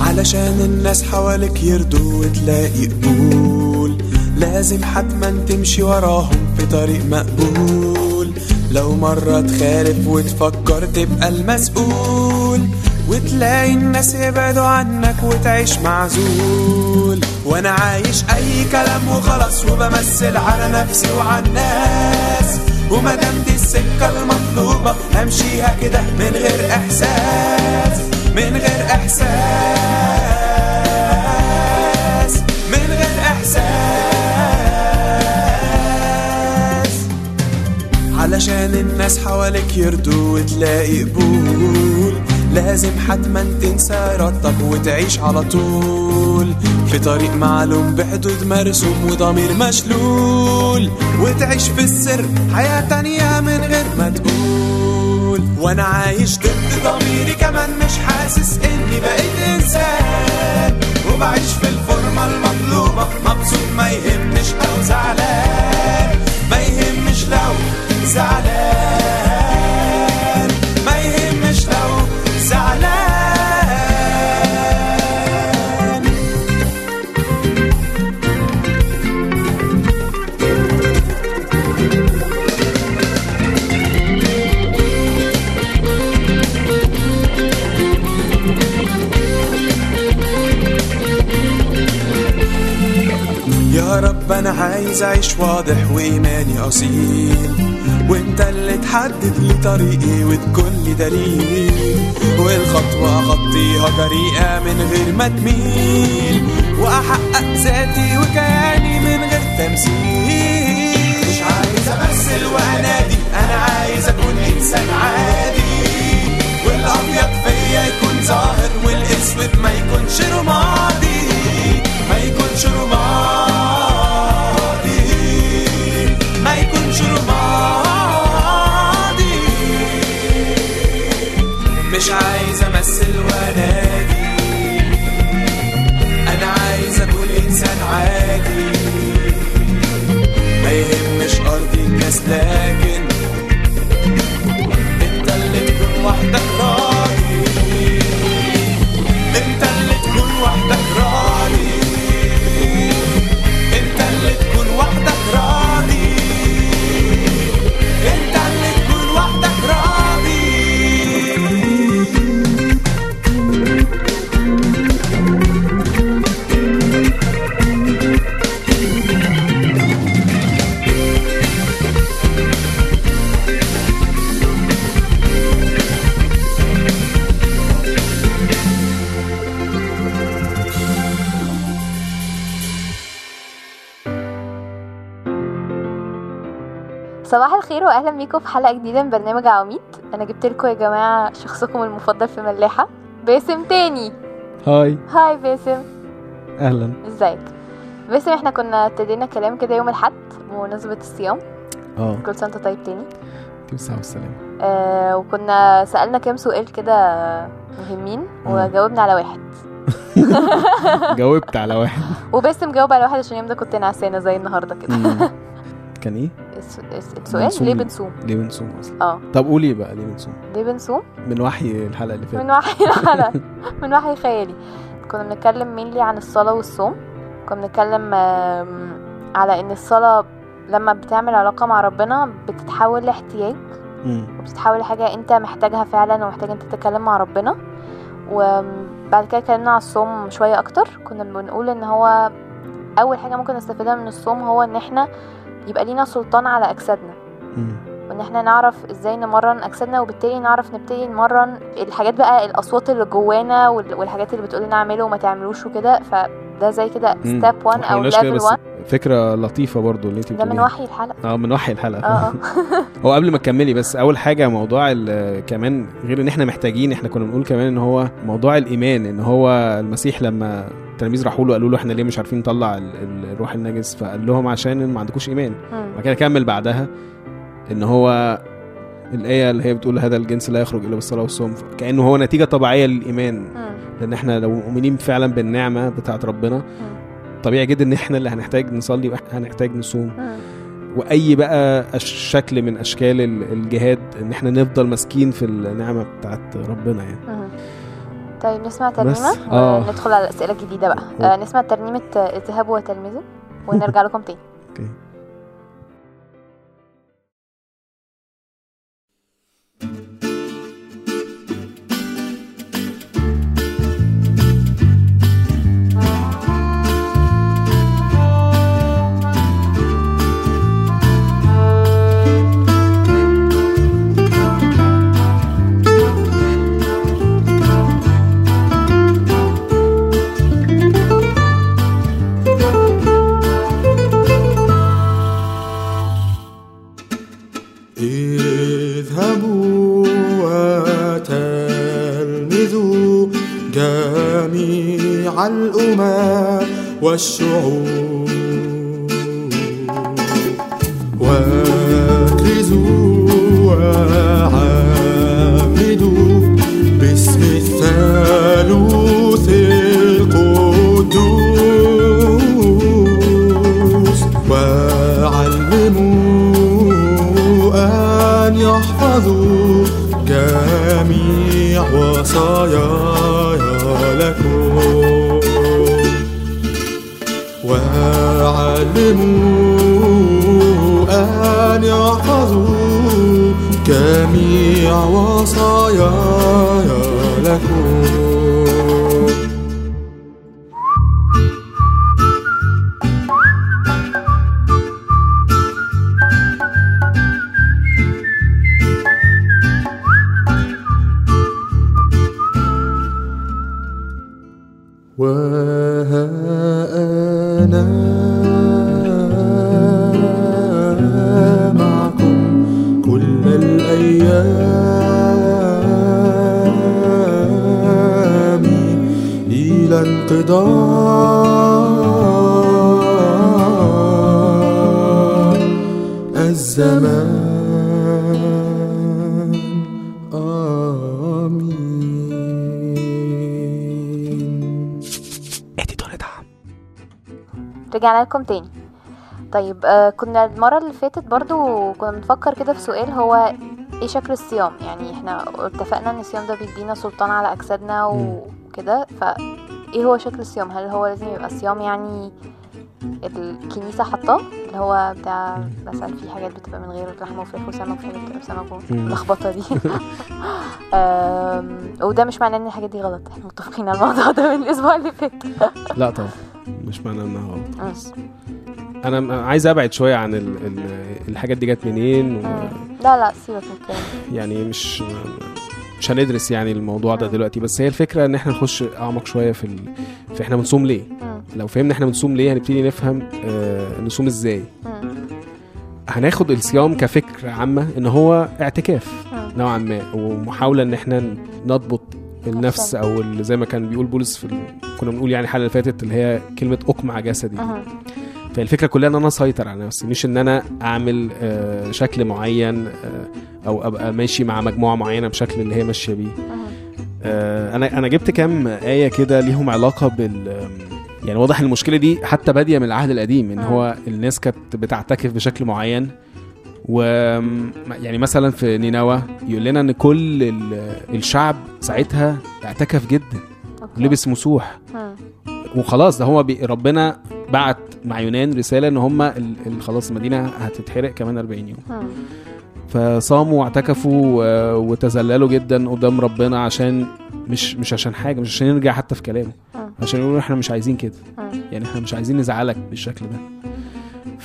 علشان الناس حواليك يرضوا وتلاقي قبول. لازم حتما تمشي وراهم في طريق مقبول. لو مرة تخالف وتفكر تبقى المسؤول. وتلاقي الناس يبعدوا عنك وتعيش معزول. وأنا عايش أي كلام وخلاص وبمثل على نفسي وعلى الناس. ومادام دي السكة المطلوبة همشيها كده من غير إحساس من غير إحساس من غير إحساس. علشان الناس حواليك يرضوا وتلاقي قبول. لازم حتما تنسى ارادتك وتعيش على طول. في طريق معلوم بحدود مرسوم وضمير مشلول. وتعيش في السر حياة تانية من غير ما تقول. وأنا عايش ضد ضميري كمان مش حاسس إني بقيت إنسان. وبعيش في الفورمة المطلوبة مبسوط ما يهمش أو زعلان. ما يهمش لو زعلان. عايز اعيش واضح وإيماني أصيل. وإنت اللي تحدد لي طريقي وتكون لي دليل. والخطوة اخطيها جريئة من غير ما تميل. وأحقق ذاتي وكياني من غير تمثيل. مش عايز أمثل وانادي صباح الخير واهلا بيكم في حلقة جديدة من برنامج عواميد. أنا جبت لكم يا جماعة شخصكم المفضل في ملاحه باسم تاني. هاي. هاي باسم. أهلا. ازيك باسم إحنا كنا ابتدينا كلام كده يوم الأحد بمناسبة الصيام. آه. كل سنة وأنت طيب تاني. بالصحة والسلامة آه وكنا سألنا كام سؤال كده مهمين وجاوبنا على واحد. جاوبت على واحد. وباسم جاوب على واحد عشان اليوم ده كنت نعسانة زي النهارده كده. كان إيه؟ الس- الس- السؤال ليه؟ بنصوم؟ ليه بنصوم أصلا؟ آه. طب قولي بقى ليه بنصوم؟ ليه بنصوم؟ من وحي الحلقة اللي من فاتت وحي الحلقة. من وحي خيالي. كنا بنتكلم مينلي عن الصلاة والصوم. كنا بنتكلم على إن الصلاة لما بتعمل علاقة مع ربنا بتتحول لاحتياج. وبتتحول لحاجة أنت محتاجها فعلا ومحتاج أنت تتكلم مع ربنا. وبعد كده اتكلمنا على الصوم شوية أكتر. كنا بنقول إن هو أول حاجة ممكن نستفيدها من الصوم هو إن إحنا يبقى لينا سلطان على أجسادنا. وإن إحنا نعرف إزاي نمرن أجسادنا وبالتالي نعرف نبتدي نمرن الحاجات بقى الأصوات اللي جوانا وال- والحاجات اللي بتقول لنا اعمله وما تعملوش وكده. فده زي كده. step 1 ما أو level بس 1 فكرة لطيفة برضو اللي انت ده من وحي الحلقة. آه من وحي الحلقة. أه. هو قبل ما تكملي بس أول حاجة موضوع كمان غير إن إحنا محتاجين إحنا كنا بنقول كمان إن هو موضوع الإيمان إن هو المسيح لما التلاميذ راحوا له قالوا له إحنا ليه مش عارفين نطلع ال- ال- الروح النجس فقال لهم عشان ما عندكوش إيمان مم. بعد كده كمل بعدها إن هو الآية اللي هي بتقول هذا الجنس لا يخرج إلا بالصلاة والصوم كأنه هو نتيجة طبيعية للإيمان مم. لأن إحنا لو مؤمنين فعلا بالنعمة بتاعه ربنا مم. طبيعي جدا إن إحنا اللي هنحتاج نصلي وهنحتاج نصوم. وأي بقى شكل من أشكال ال- الجهاد إن إحنا نفضل ماسكين في النعمة بتاعت ربنا يعني. طيب نسمع ترنيمة؟ آه. وندخل على الأسئلة الجديدة بقى. آه نسمع ترنيمة آه، اذهبوا وتلمذوا ونرجع لكم تاني. A show. وعلموا أن يحفظوا جميع وصاياي لكم. رجعنا لكم تاني. طيب آه كنا المرة اللي فاتت برضو كنا بنفكر كده في سؤال هو إيه شكل الصيام؟ يعني إحنا اتفقنا إن الصيام ده بيدينا سلطان على أجسادنا وكده فايه هو شكل الصيام؟ هل هو لازم يبقى صيام يعني الكنيسة حاطاه اللي هو بتاع مثلا في حاجات بتبقى من غير لحمة وفراخ وسمك وفي حاجات بتبقى بسمك مم. واللخبطة دي؟ وده مش معناه إن الحاجات دي غلط إحنا متفقين على الموضوع ده من الأسبوع اللي فات. لا طبعا. مش معنى إنها غلط مم. أنا م- عايز أبعد شوية عن ال ال الحاجات دي جت منين و مم. لا لا سيبك من. يعني مش مش هندرس يعني الموضوع ده دلوقتي بس هي الفكرة إن إحنا نخش أعمق شوية في ال... في إحنا بنصوم ليه. لو فهمنا إحنا بنصوم ليه هنبتدي نفهم آه نصوم إزاي. هناخد الصيام كفكرة عامة إن هو اعتكاف. نوعا ما ومحاولة إن إحنا نضبط النفس. أو زي ما كان بيقول بولس في. كنا بنقول يعني الحلقة اللي فاتت اللي هي كلمة أقمع جسدي مم. فالفكرة كلها إن أنا اسيطر على نفسي مش إن أنا أعمل آه، شكل معين آه، أو أبقى ماشي مع مجموعة معينة بشكل اللي هي ماشية بيه. آه، أنا أنا جبت كام آية كده ليهم علاقة بال يعني واضح المشكلة دي حتى بادية من العهد القديم إن. هو الناس كانت بتعتكف بشكل معين و يعني مثلا في نينوى يقول لنا إن كل ال- الشعب ساعتها اعتكف جدا. لبس مسوح. وخلاص ده هو ربنا بعت مع يونان رسالة إن هم خلاص المدينة هتتحرق كمان 40 يوم. فصاموا واعتكفوا وتذللوا جدا قدام ربنا عشان مش مش عشان حاجة مش عشان يرجع حتى في كلامه. عشان يقولوا إحنا مش عايزين كده. يعني إحنا مش عايزين نزعلك بالشكل ده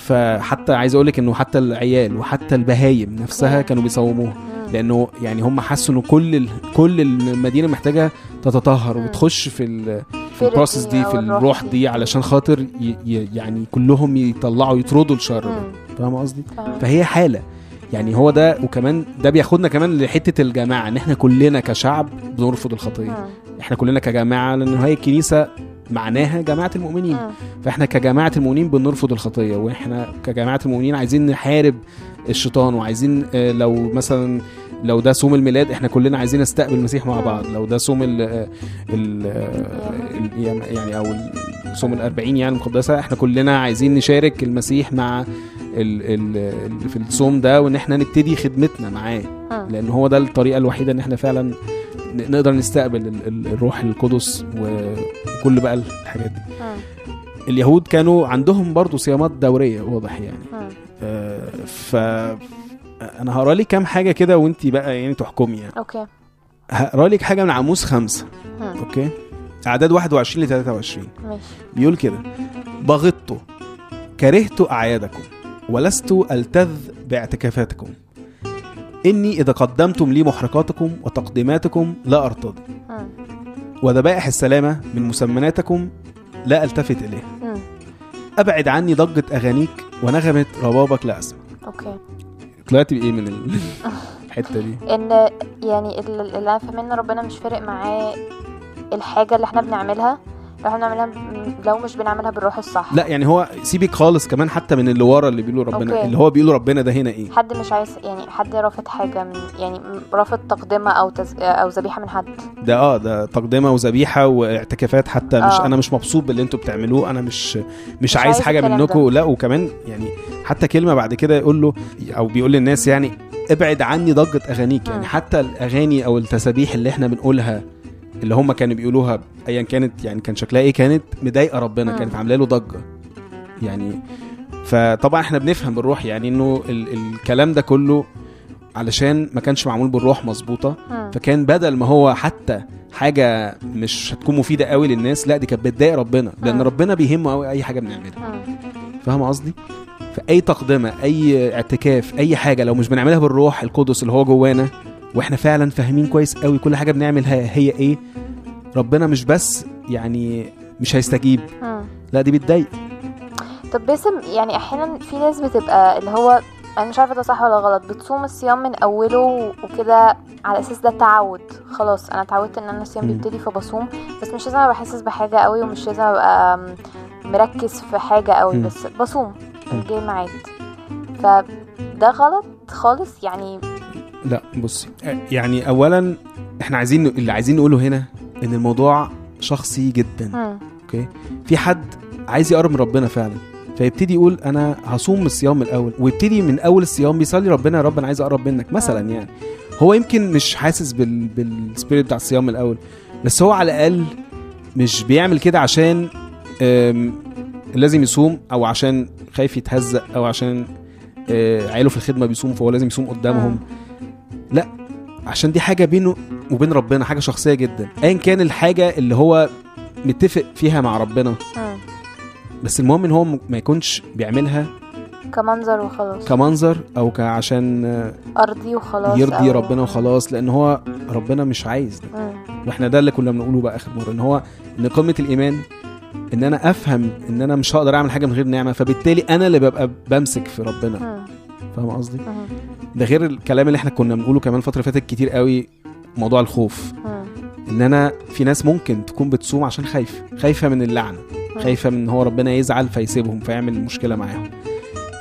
فحتى عايز أقول لك إنه حتى العيال وحتى البهايم نفسها كانوا بيصوموها. لأنه يعني هم حسوا إنه كل. كل المدينة محتاجة تتطهر. وتخش في ال... في البروسيس دي في الروح دي علشان خاطر. يعني كلهم يطلعوا يطردوا الشر ده. فاهم قصدي فاهمة. فهي حالة يعني هو ده وكمان ده بياخدنا كمان لحتة الجماعة إن إحنا كلنا كشعب بنرفض الخطية. إحنا كلنا كجماعة لأن هي الكنيسة معناها جماعة المؤمنين مم. فإحنا كجماعة المؤمنين بنرفض الخطية وإحنا كجماعة المؤمنين عايزين نحارب الشيطان وعايزين آه، لو مثلا لو ده صوم الميلاد إحنا كلنا عايزين نستقبل المسيح مع. بعض لو ده صوم ال ال ال- يعني أو صوم الأربعين يعني المقدسة إحنا كلنا عايزين نشارك المسيح مع ال ال ال في الصوم ده وإن إحنا نبتدي خدمتنا معاه. لأن هو ده الطريقة الوحيدة إن إحنا فعلا نقدر نستقبل ال- ال- الروح القدس وكل بقى الحاجات دي. مم. اليهود كانوا عندهم برضو صيامات دورية واضح يعني. مم. آه، ف أنا هقرأ لك كام حاجة كده وأنت بقى يعني تحكمي يعني. Okay. هقرأ لك حاجة من عاموس خمسة. مم. Okay؟ أعداد 21 ل 23 ماشي. بيقول كده. بغضت كرهت أعيادكم ولست ألتذ باعتكافاتكم. إني إذا قدمتم لي محرقاتكم وتقديماتكم لا ارتضي مم. وذبائح السلامة من مسمناتكم لا ألتفت إليه. مم. أبعد عني ضجة أغانيك ونغمة ربابك لا أسمع. Okay. طلعتي بإيه من ال- الحتة دي؟ إن يعني ال- اللي إن ربنا مش فارق معاه الحاجة اللي إحنا بنعملها لو إحنا بنعملها لو مش بنعملها بالروح الصح. لا يعني هو سيبك خالص كمان حتى من اللي ورا اللي بيقولوا ربنا. Okay. اللي هو بيقولوا ربنا ده هنا إيه؟ حد مش عايز يعني حد رافض حاجة من يعني م- رافض تقدمة أو تز... أو ذبيحة من حد. ده آه ده تقدمة وذبيحة واعتكافات حتى مش آه. أنا مش مبسوط باللي أنتوا بتعملوه. أنا مش مش, مش عايز عايز حاجة منكم. لا وكمان يعني حتى كلمة بعد كده يقول له أو بيقول للناس يعني ابعد عني ضجة أغانيك. يعني مم. حتى الأغاني أو التسابيح اللي إحنا بنقولها اللي هم كانوا بيقولوها ايا كانت يعني كان شكلها إيه كانت مضايقة ربنا مم. كانت عاملة له ضجة يعني فطبعا إحنا بنفهم بالروح يعني إنه ال- الكلام ده كله علشان ما كانش معمول بالروح مظبوطة مم. فكان بدل ما هو حتى حاجة مش هتكون مفيدة قوي للناس لا دي كانت بتضايق ربنا لأن مم. ربنا بيهمه قوي أي حاجة بنعملها مم. فاهمه قصدي فأي تقدمة أي اعتكاف أي حاجة لو مش بنعملها بالروح القدس اللي هو جوانا وإحنا فعلا فاهمين كويس قوي كل حاجة بنعملها هي إيه ربنا مش بس يعني مش هيستجيب مم. لا دي بتضايق طب باسم يعني أحيانا في ناس بتبقى اللي هو أنا مش عارفة ده صح ولا غلط بتصوم الصيام من أوله وكده على أساس ده تعود خلاص أنا اتعودت إن أنا الصيام. بيبتدي فبصوم بس مش لازم ابقى حاسس بحاجة قوي ومش لازم ابقى مركز في حاجة قوي. بس بصوم. جاي ميعاد فده غلط خالص يعني لا بصي يعني اولا إحنا عايزين اللي عايزين نقوله هنا إن الموضوع شخصي جدا. Okay؟ في حد عايز يقرب من ربنا فعلا. فيبتدي يقول أنا هصوم الصيام من الأول ويبتدي من أول الصيام بيصلي ربنا يا رب أنا عايز أقرب منك مثلا يعني. هو يمكن مش حاسس بال بال spirit بتاع الصيام الأول بس هو على الأقل مش بيعمل كده عشان لازم يصوم أو عشان خايف يتهزق أو عشان آه، عياله في الخدمة بيصوم فهو لازم يصوم قدامهم. لا عشان دي حاجة بينه وبين ربنا حاجة شخصية جدا ايا كان الحاجة اللي هو متفق فيها مع ربنا مم. بس المهم إن هو ما يكونش بيعملها كمنظر وخلاص كمنظر أو عشان أرضي وخلاص يرضي أو- ربنا وخلاص لأن هو ربنا مش عايز ده مم. وإحنا ده اللي كنا بنقوله بقى آخر مرة إن هو إن قمة الإيمان إن أنا أفهم إن أنا مش هقدر أعمل حاجة من غير نعمة فبالتالي أنا اللي ببقى بمسك في ربنا مم. فاهم قصدي. ده غير الكلام اللي إحنا كنا بنقوله كمان الفترة اللي فاتت كتير قوي موضوع الخوف. إن أنا في ناس ممكن تكون بتصوم عشان خايفة خايفة من اللعنة خايفة من إن هو ربنا يزعل فيسيبهم فيعمل مشكلة معاهم.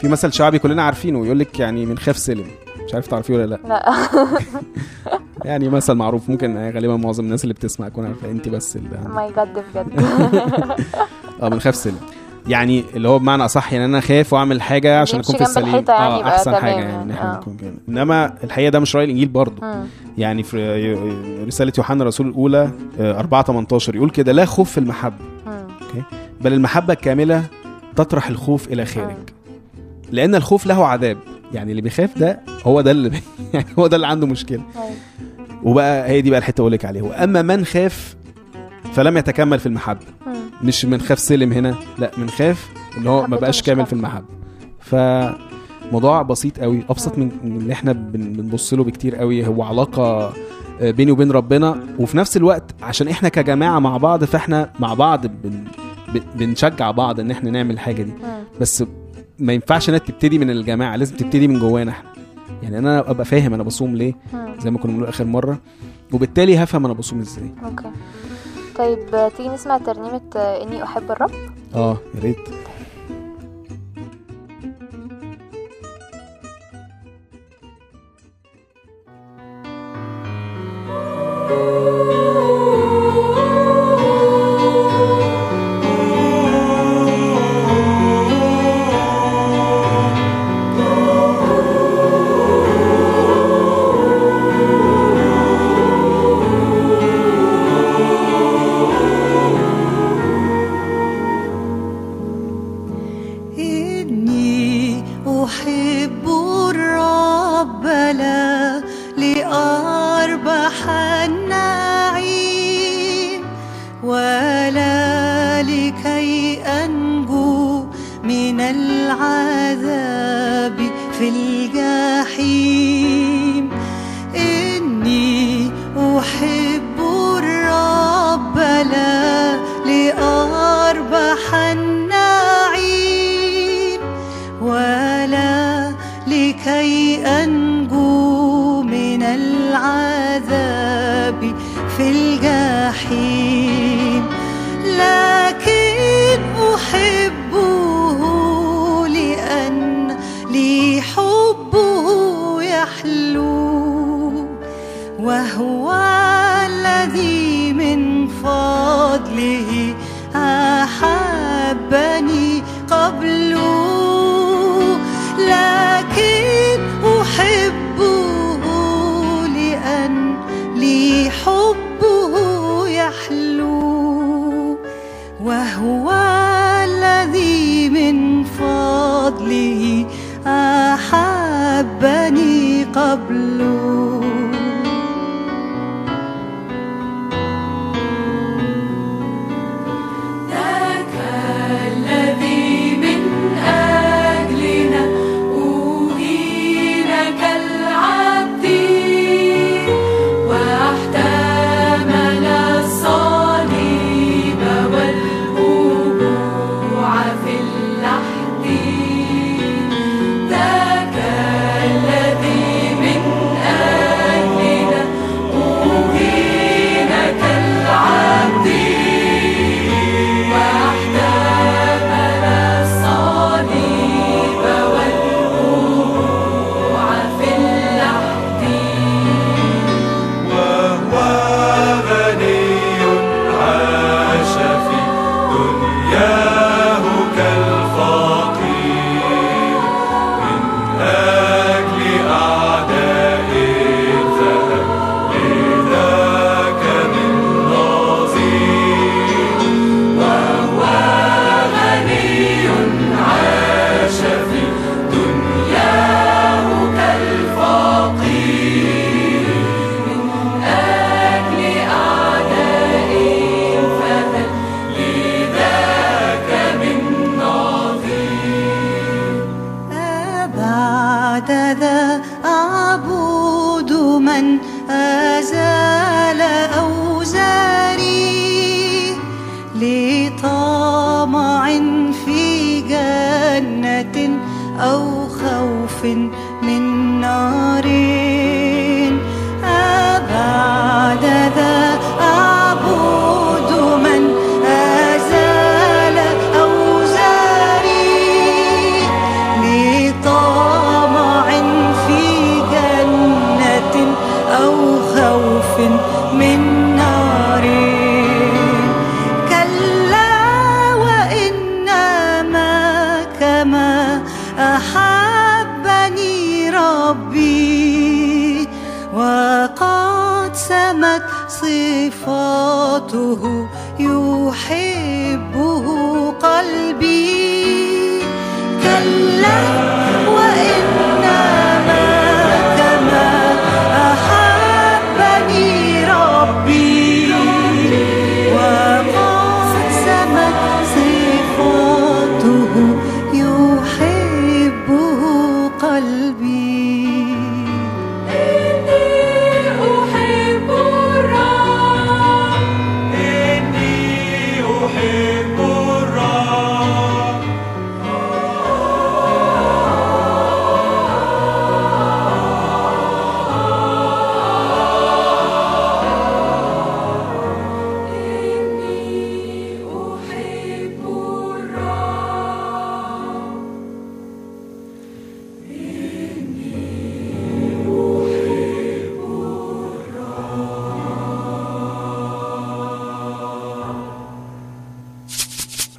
في مثل شعبي كلنا عارفينه يقول لك يعني من خاف سلم. مش عارف تعرفيه ولا لأ؟ لا. يعني مثل معروف ممكن غالبا معظم الناس اللي بتسمع تكون عارفة انت بس اللي ماي جاد بجد. آه من خاف سلم. يعني اللي هو بمعنى أصح يعني أنا خاف وأعمل حاجة عشان أكون في السليم. يعني آه أحسن حاجة يعني، إحنا آه. نكون كده. إنما الحقيقة ده مش رأي الإنجيل برضه. يعني في رسالة يوحنا الرسول الأولى آه، 4 18 يقول كده لا خوف في المحبة. مم. بل المحبة الكاملة تطرح الخوف إلى خارج لأن الخوف له عذاب. يعني اللي بيخاف ده هو ده اللي يعني هو ده اللي عنده مشكلة. أيوة. وبقى هي دي بقى الحتة أقول لك عليها. وأما من خاف فلم يتكمل في المحبة. مم. مش من خاف سلم هنا لا من خاف اللي هو ما بقاش كامل. في المحبة. فموضوع بسيط قوي أبسط من اللي إحنا بن- بنبص له بكتير قوي هو علاقة آه، بيني وبين ربنا. وفي نفس الوقت عشان إحنا كجماعة مع بعض فإحنا مع بعض بن بن- بنشجع بعض إن إحنا نعمل الحاجة دي. بس ما ينفعش إنها تبتدي من الجماعة لازم تبتدي من جوانا إحنا. يعني أنا أبقى فاهم أنا بصوم ليه. زي ما كنا بنقول آخر مرة. وبالتالي هفهم أنا بصوم إزاي. أوكي. طيب تيجي نسمع ترنيمة آه، إني أحب الرب؟ آه يا ريت.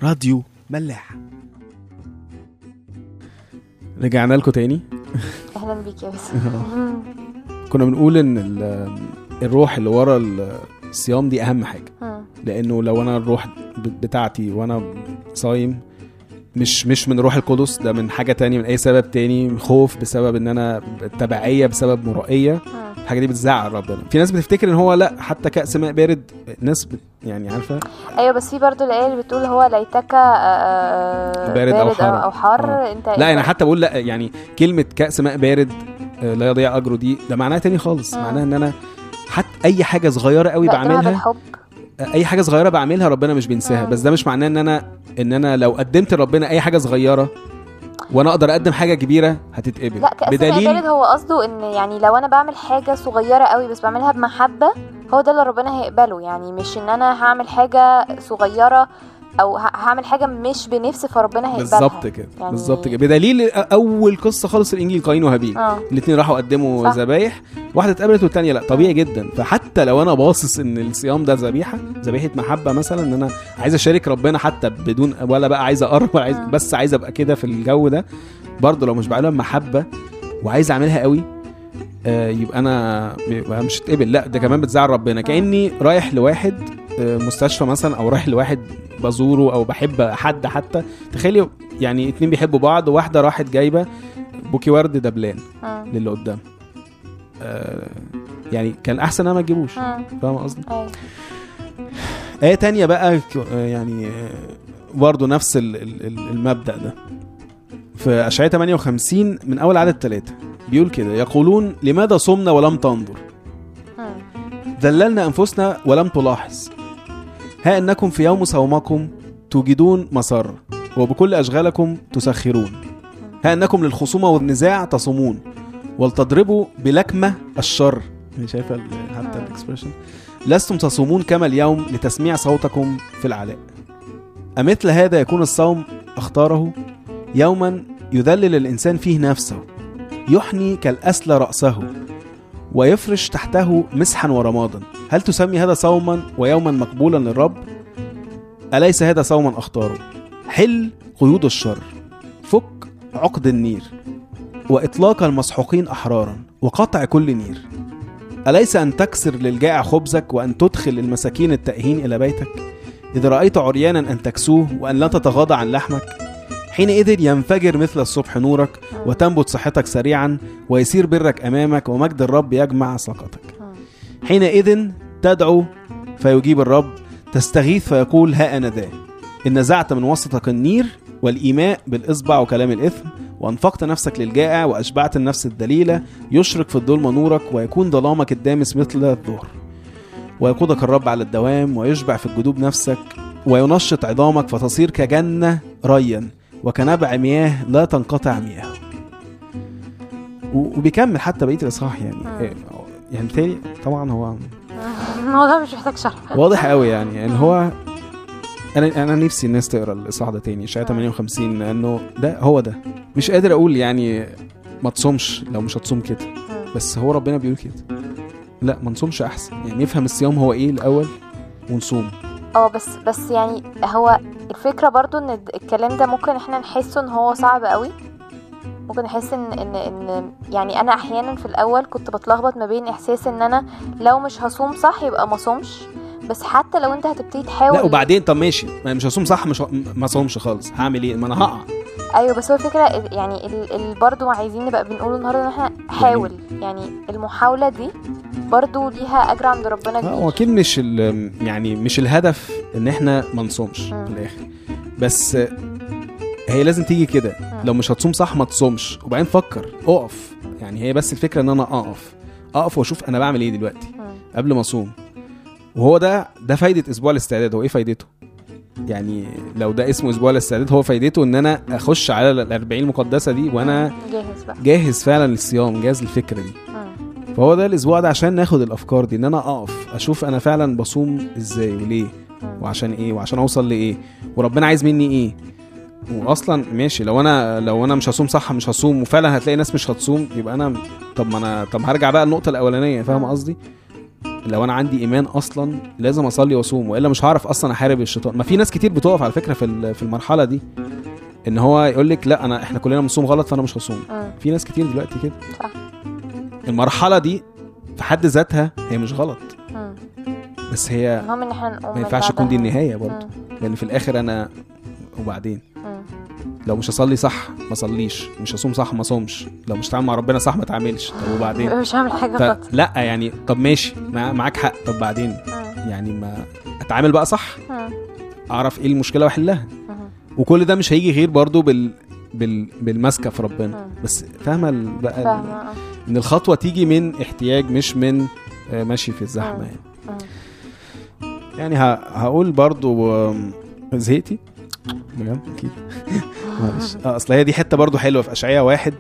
راديو ملاح. رجعنا لكم تاني. أهلا بيك يا باسم كنا بنقول إن ال- الروح اللي ورا الصيام دي أهم حاجة. لأنه لو أنا الروح بتاعتي وأنا صايم مش مش من روح القدس ده من حاجة تانية من أي سبب تاني خوف بسبب إن أنا تبعية بسبب مرائية. الحاجة دي بتزعل ربنا في ناس بتفتكر إن هو لأ حتى كأس ماء بارد ناس يعني عارفة أيوه بس في برضو الايه اللي بتقول هو ليتك آه، آه، بارد أو حار. أو حار. أنت لأ أنا حتى بقول لأ يعني كلمة كأس ماء بارد آه، لا يضيع أجره دي ده معناها تاني خالص مم. معناها إن أنا حتى أي حاجة صغيرة قوي بعملها بالحب أي حاجة صغيرة بعملها ربنا مش بينساها. بس ده مش معناه إن أنا إن أنا لو قدمت لربنا أي حاجة صغيرة وأنا أقدر اقدم حاجة كبيرة هتتقبل. لا كأس بدليل بارد هو قصده إن يعني لو أنا بعمل حاجة صغيرة قوي بس بعملها بمحبة هو ده اللي ربنا هيقبله. يعني مش إن أنا هعمل حاجة صغيرة أو هعمل حاجة مش بنفسي فربنا هيقبلها. بالظبط كده يعني- بالظبط كده. بدليل أول قصة خالص الإنجيل قايين وهابيل. آه. الاثنين راحوا قدموا. ذبايح. واحدة اتقبلت والثانيه لا. طبيعي جدا. فحتى لو أنا باصص إن الصيام ده ذبيحة ذبيحة محبة مثلا إن أنا عايز أشارك ربنا حتى بدون ولا بقى عايز أقرب ولا عايز مم. بس عايز أبقى كده في الجو ده. برضه لو مش بعملها بمحبه وعايز أعملها قوي آه يبقى أنا يبقى مش هتقبل. لا ده كمان بتزعل ربنا. كأني رايح لواحد آه، مستشفى مثلا أو رايح لواحد بزوره أو بحب حد حتى. تخيلي يعني اتنين بيحبوا بعض واحدة راحت جايبة بوكي ورد دبلان مم. للي قدام. آه يعني كان أحسن أنا ما تجيبوش مم. فاهم قصدي؟ أيوه آية تانية بقى آه، يعني آه، برضه نفس ال- ال- ال- المبدأ ده. في أشعياء 58 من أول عدد ثلاثة بيقول كده يقولون لماذا صمنا ولم تنظر؟ مم. ذللنا أنفسنا ولم تلاحظ. ها أنكم في يوم صومكم توجدون مسر وبكل أشغالكم تسخرون. ها أنكم للخصومة والنزاع تصومون. ولتضربوا بلكمة الشر. يعني شايفة حتى. الاكسبريشن لستم تصومون كما اليوم لتسميع صوتكم في العلاء. أمثل هذا يكون الصوم أختاره؟ يوما يذلل الإنسان فيه نفسه يحني كالأسل رأسه. ويفرش تحته مسحا ورمادا هل تسمي هذا صوما ويوما مقبولا للرب؟ أليس هذا صوما أختاره حل قيود الشر. فك عقد النير. وإطلاق المسحوقين أحرارا. وقطع كل نير. أليس أن تكسر للجائع خبزك وأن تدخل المساكين التائهين إلى بيتك؟ إذا رأيت عريانا أن تكسوه وأن لا تتغاضى عن لحمك. حينئذ ينفجر مثل الصبح نورك وتنبت صحتك سريعا ويسير برك أمامك ومجد الرب يجمع سقطك. مم. حينئذ تدعو فيجيب الرب تستغيث فيقول ها أنا ذا إن نزعت من وسطك النير والإيماء بالإصبع وكلام الإثم وأنفقت نفسك للجائع وأشبعت النفس الذليلة يشرق في الظلمة نورك ويكون ظلامك الدامس مثل الظهر. ويقودك الرب على الدوام ويشبع في الجدوب نفسك وينشط عظامك فتصير كجنة ريا. وكنبع مياه لا تنقطع مياه. و- وبيكمل حتى بقية الإصحاح يعني. إيه، يعني بالتالي طبعا هو الموضوع مش محتاج شرح. واضح قوي يعني. يعني هو أنا أنا نفسي الناس تقرأ الإصحاح ده تاني اشعياء 58 لأنه ده هو ده. مش قادر أقول يعني ما تصومش لو مش هتصوم كده. بس هو ربنا بيقول كده. لا ما نصومش أحسن. يعني نفهم الصيام هو إيه الأول؟ ونصوم. آه بس بس يعني هو الفكرة برضو إن الكلام ده ممكن إحنا نحسه إن هو صعب قوي. ممكن نحس إن إن إن يعني أنا أحيانا في الأول كنت بتلخبط ما بين إحساس إن أنا لو مش هصوم صح يبقى ما صومش بس حتى لو أنت هتبتدي تحاول لا وبعدين طب ماشي. ما مش هصوم صح مش ما صومش خالص. هعمل إيه؟ ما أنا هقع. أيوه بس هو الفكرة ال- يعني ال- برضو عايزين نبقى بنقوله النهارده إن إحنا حاول يعني المحاولة دي برضو ليها أجر عند ربنا آه هو كبير أكيد مش ال- يعني مش الهدف إن إحنا ما نصومش. في الآخر. بس هي لازم تيجي كده. لو مش هتصوم صح ما تصومش. وبعدين فكر اقف. يعني هي بس الفكرة إن أنا أقف. أقف وأشوف أنا بعمل إيه دلوقتي. قبل ما أصوم. وهو ده ده فايدة أسبوع الاستعداد. هو إيه فايدته؟ يعني لو ده اسمه أسبوع الاستعداد هو فايدته إن أنا أخش على ال 40 المقدسة دي وأنا جاهز بقى. جاهز فعلا للصيام جاهز للفكرة دي. مم. فهو ده الأسبوع ده عشان ناخد الأفكار دي إن أنا أقف أشوف أنا فعلا بصوم إزاي وليه مم. وعشان إيه وعشان أوصل لإيه وربنا عايز مني إيه. واصلا ماشي لو أنا لو أنا مش هصوم صح مش هصوم وفعلا هتلاقي ناس مش هتصوم يبقى أنا طب ما أنا طب هرجع بقى النقطه الأولانية فاهم قصدي؟ لو أنا عندي إيمان أصلا لازم أصلي وأصوم وإلا مش هعرف أصلا أحارب الشيطان ما في ناس كتير بتقف على فكرة في في المرحلة دي إن هو يقول لك لا أنا إحنا كلنا بنصوم غلط فأنا مش هصوم مم. في ناس كتير دلوقتي كده صح. المرحلة دي في حد ذاتها هي مش غلط مم. بس هي المهم إن إحنا نقوم ما ينفعش تكون دي النهاية برضه مم. لأن في الآخر أنا وبعدين. لو مش هصلي صح ما اصليش مش هصوم صح ما صومش لو مش هتعامل مع ربنا صح ما اتعاملش طب وبعدين مش هعمل حاجة غلط فلا يعني طب ماشي مع- معاك حق طب بعدين مم. يعني ما أتعامل بقى صح مم. أعرف إيه المشكلة وأحلها مم. وكل ده مش هيجي غير برضو بال بال بالمسكة في ربنا. بس فاهمة ال- بقى آه. إن الخطوة تيجي من احتياج مش من آه، ماشي في الزحمة. يعني. يعني ه- هقول برضو زهقتي بجد؟ أكيد. معلش. آه أصل هي دي حتة برضو حلوة في أشعياء واحد.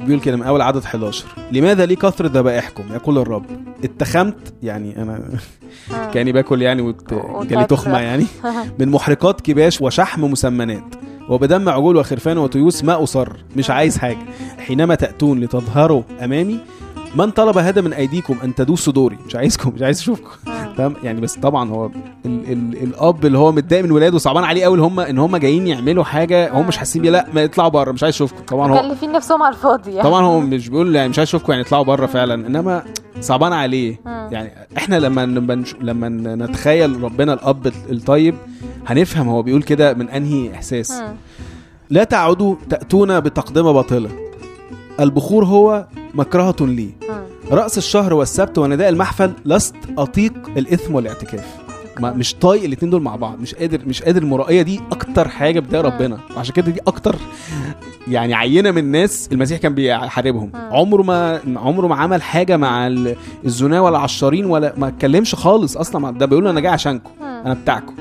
بيقول كده من أول عدد 11 لماذا لي كثرة ذبائحكم؟ يقول الرب. اتخمت؟ يعني أنا مم. كأني باكل يعني وت... وتاكل. جالي تخمة يعني. من محرقات كباش وشحم مسمنات. وبدم عجول وخرفان وتيوس ما أصر. مش عايز حاجة. حينما تأتون لتظهروا أمامي من طلب هذا من أيديكم أن تدوسوا دوري؟ مش عايزكم مش عايز أشوفكم. مم. فاهم يعني بس طبعا هو ال ال الأب اللي هو متضايق من ولاده صعبان عليه قوي هم إن هم جايين يعملوا حاجة هم مش حاسين بيها لا ما يطلعوا بره مش عايز أشوفكم. طبعا هو مكلفين نفسهم على الفاضي يعني. طبعا هو مش بيقول يعني مش عايز أشوفكم يعني اطلعوا بره فعلا. إنما صعبان عليه. يعني إحنا لما لما نتخيل ربنا الأب الطيب هنفهم هو بيقول كده من أنهي إحساس. لا تعودوا تأتون بتقدمة باطلة. البخور هو مكرهة لي. رأس الشهر والسبت ونداء المحفل لست أطيق الإثم والاعتكاف. ما مش طايق الاتنين دول مع بعض. مش قادر مش قادر المرائية دي أكتر حاجة بتضايق مم. ربنا. وعشان كده دي أكتر يعني عينة من الناس المسيح كان بيحاربهم. مم. عمره ما عمره ما عمل حاجة مع ال- الزنا ولا العشارين ولا ما اتكلمش خالص أصلا ده بيقول أنا جاي عشانكم. مم. أنا بتاعكم.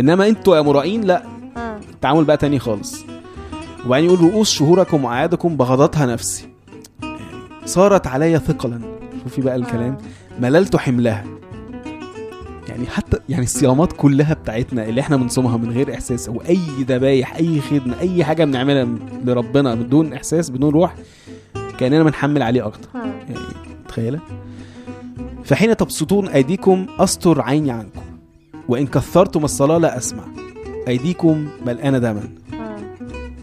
إنما أنتوا يا مرائين لا. التعامل بقى تاني خالص. وبعدين يقول رؤوس شهوركم وأعيادكم بغضتها نفسي. صارت علي ثقلا. شوفي بقى الكلام. مللت حملها. يعني حتى يعني الصيامات كلها بتاعتنا اللي إحنا بنصومها من غير إحساس أو أي ذبايح أي خدمة أي حاجة بنعملها لربنا بدون إحساس بدون روح كأننا بنحمل عليه أكتر. مم. يعني متخيلة؟ فحين تبسطون أيديكم أستر عيني عنكم. وإن كثرتم الصلاة لا أسمع. أيديكم ملقانه دما.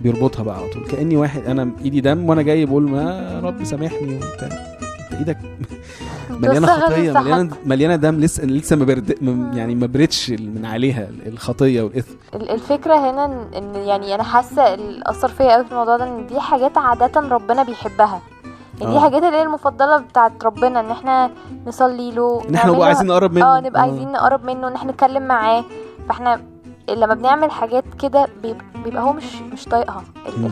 بيربطها بقى على طول. كأني واحد أنا إيدي دم وأنا جاي بقول ما رب سامحني وبتاع. انت إيدك مليانة خطية مليانة. مليانة دم لسه لسه ما برد يعني ما بردش من عليها الخطية والإثم. ال- الفكرة هنا ان يعني أنا حاسة اللي اثر فيا قوي في الموضوع ده إن دي حاجات عادة ربنا بيحبها. يعني دي آه. حاجات اللي هي المفضلة بتاعت ربنا إن إحنا نصلي له إن إحنا نبقى عايزين نقرب منه. آه نبقى عايزين نقرب منه إن إحنا نتكلم معاه. فإحنا لما بنعمل حاجات كده بيبقى, هو مش مش طايقها.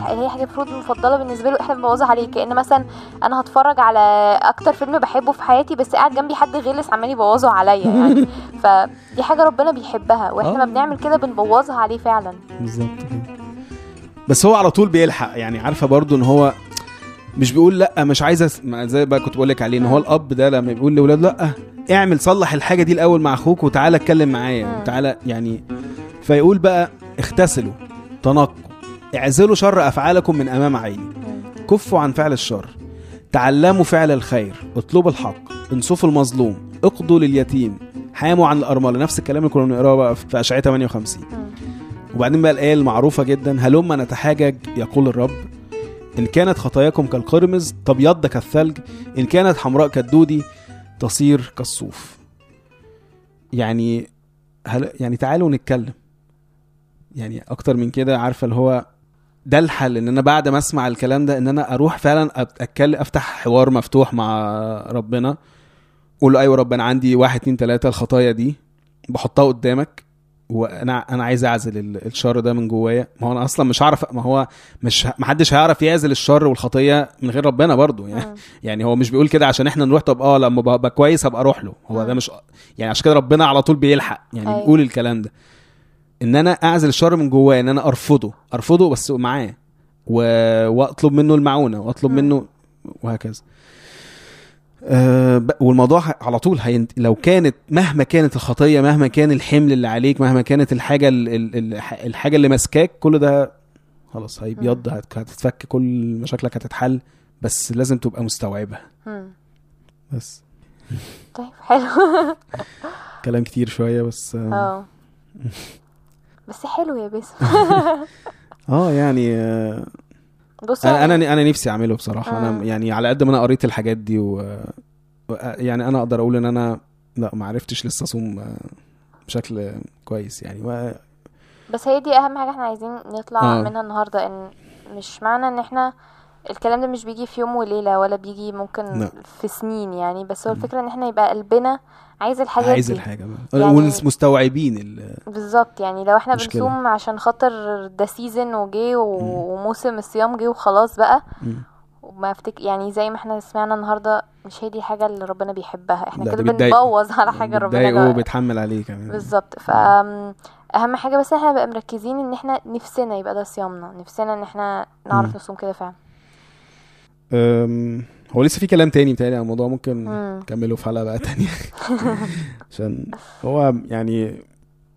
هي حاجة المفروض مفضله بالنسبة له إحنا بنبوظها عليه. كأن مثلا أنا هتفرج على أكتر فيلم بحبه في حياتي بس قاعد جنبي حد غلس عمال يبوظه عليا يعني. فدي حاجة ربنا بيحبها وإحنا آه. ما بنعمل كده بنبوظها عليه فعلا. بالظبط بس هو على طول بيلحق. يعني عارفة برضو إن هو مش بيقول لأ مش عايز زي بقى كنت بقول لك عليه إن هو الأب ده لما بيقول لاولاده لأ اعمل صلح الحاجة دي الأول مع أخوك وتعالى اتكلم معايا. وتعالى يعني فيقول بقى اغتسلوا تنقوا اعزلوا شر أفعالكم من أمام عيني. كفوا عن فعل الشر تعلموا فعل الخير اطلبوا الحق انصفوا المظلوم اقضوا لليتيم حاموا عن الأرملة. نفس الكلام اللي كنا بنقراه بقى في أشعياء 58 مم. وبعدين بقى الآية المعروفة جدا هلما نتحاجج؟ يقول الرب إن كانت خطاياكم كالقرمز تبيض كالثلج إن كانت حمراء كالدودي تصير كالصوف. يعني هل يعني تعالوا نتكلم. يعني أكتر من كده عارفة اللي هو ده الحل إن أنا بعد ما أسمع الكلام ده إن أنا أروح فعلا اتكلم أفتح حوار مفتوح مع ربنا أقول له أيوه رب أنا عندي واحد اتنين تلاتة الخطايا دي بحطها قدامك وأنا أنا عايز أعزل ال- الشر ده من جوايا ما هو أنا أصلا مش هعرف ما هو مش ما حدش هيعرف يعزل الشر والخطيه من غير ربنا برضو يعني مم. يعني هو مش بيقول كده عشان إحنا نروح طب آه لما بقى بقى كويس هبقى أروح له هو ده مم. مش يعني عشان كده ربنا على طول بيلحق يعني أيوة. بيقول الكلام ده إن أنا أعزل الشر من جوايا إن أنا أرفضه أرفضه بس معاه و... وأطلب منه المعونة وأطلب مم. منه وهكذا. أه والموضوع على طول هينت... لو كانت مهما كانت الخطية مهما كان الحمل اللي عليك مهما كانت الحاجة ال... ال... ال- الحاجة اللي ماسكاك كل ده خلاص هيبيض هت- هتتفك كل مشاكلك هتتحل بس لازم تبقى مستوعبها. بس. طيب حلو. كلام كتير شوية بس آه, آه. بس حلو يا باسم آه يعني آه بص أنا يعني- أنا أنا نفسي أعمله بصراحة أنا مم. يعني على قد ما أنا قريت الحاجات دي و و- يعني أنا أقدر أقول إن أنا لأ ما عرفتش لسه أصوم آه، بشكل كويس يعني و... بس هي دي أهم حاجة إحنا عايزين نطلع آه. منها النهارده إن مش معنى إن إحنا الكلام ده مش بيجي في يوم وليلة ولا بيجي ممكن لا. في سنين يعني بس هو الفكرة إن إحنا يبقى قلبنا عايز الحاجات عايز دي. الحاجة يعني- ومستوعبين ال... بالظبط يعني لو إحنا مشكلة. بنصوم عشان خاطر ده سيزن وجه و- وموسم الصيام جه وخلاص بقى. وما افتك يعني زي ما إحنا سمعنا النهارده مش هي دي الحاجة اللي ربنا بيحبها. إحنا كده. بنبوظ على حاجة ربنا بتضايق جا- وبتحمل عليه كمان. بالظبط. ف أهم حاجة بس إحنا نبقى مركزين إن إحنا نفسنا يبقى ده صيامنا. نفسنا إن إحنا نعرف مم. نصوم كده فعلا. هو لسه في كلام تاني بتاعي عن الموضوع ممكن مم. نكمله في حلقة بقى تانية عشان هو يعني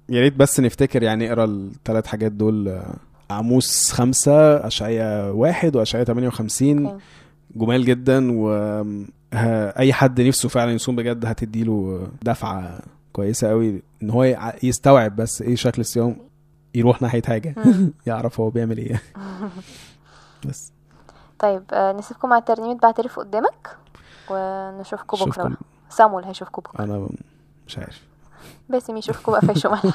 يا ريت بس نفتكر يعني نقرا الثلاث حاجات دول آه، عاموس خمسة أشعية واحد وأشعية 58 أوكي. جمال جدا و أي حد نفسه فعلا يصوم بجد هتديله دفعة كويسة قوي إن هو يستوعب بس إيه شكل الصيام يروح ناحية حاجة. يعرف هو بيعمل إيه بس طيب آه، نسيبكم مع الترنيمة بعترف قدامك ونشوفكم. بقى. سامويل هيشوفكم بكرة أنا مش عارف باسم يشوفكم بقى في الشمال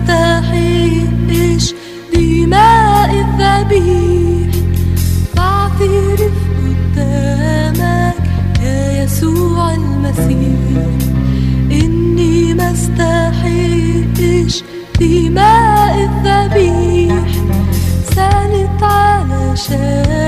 استحقش دماء الذبيح. بعترف قدامك يا يسوع المسيح. إني ما استحقش دماء الذبيح. سألت علشاني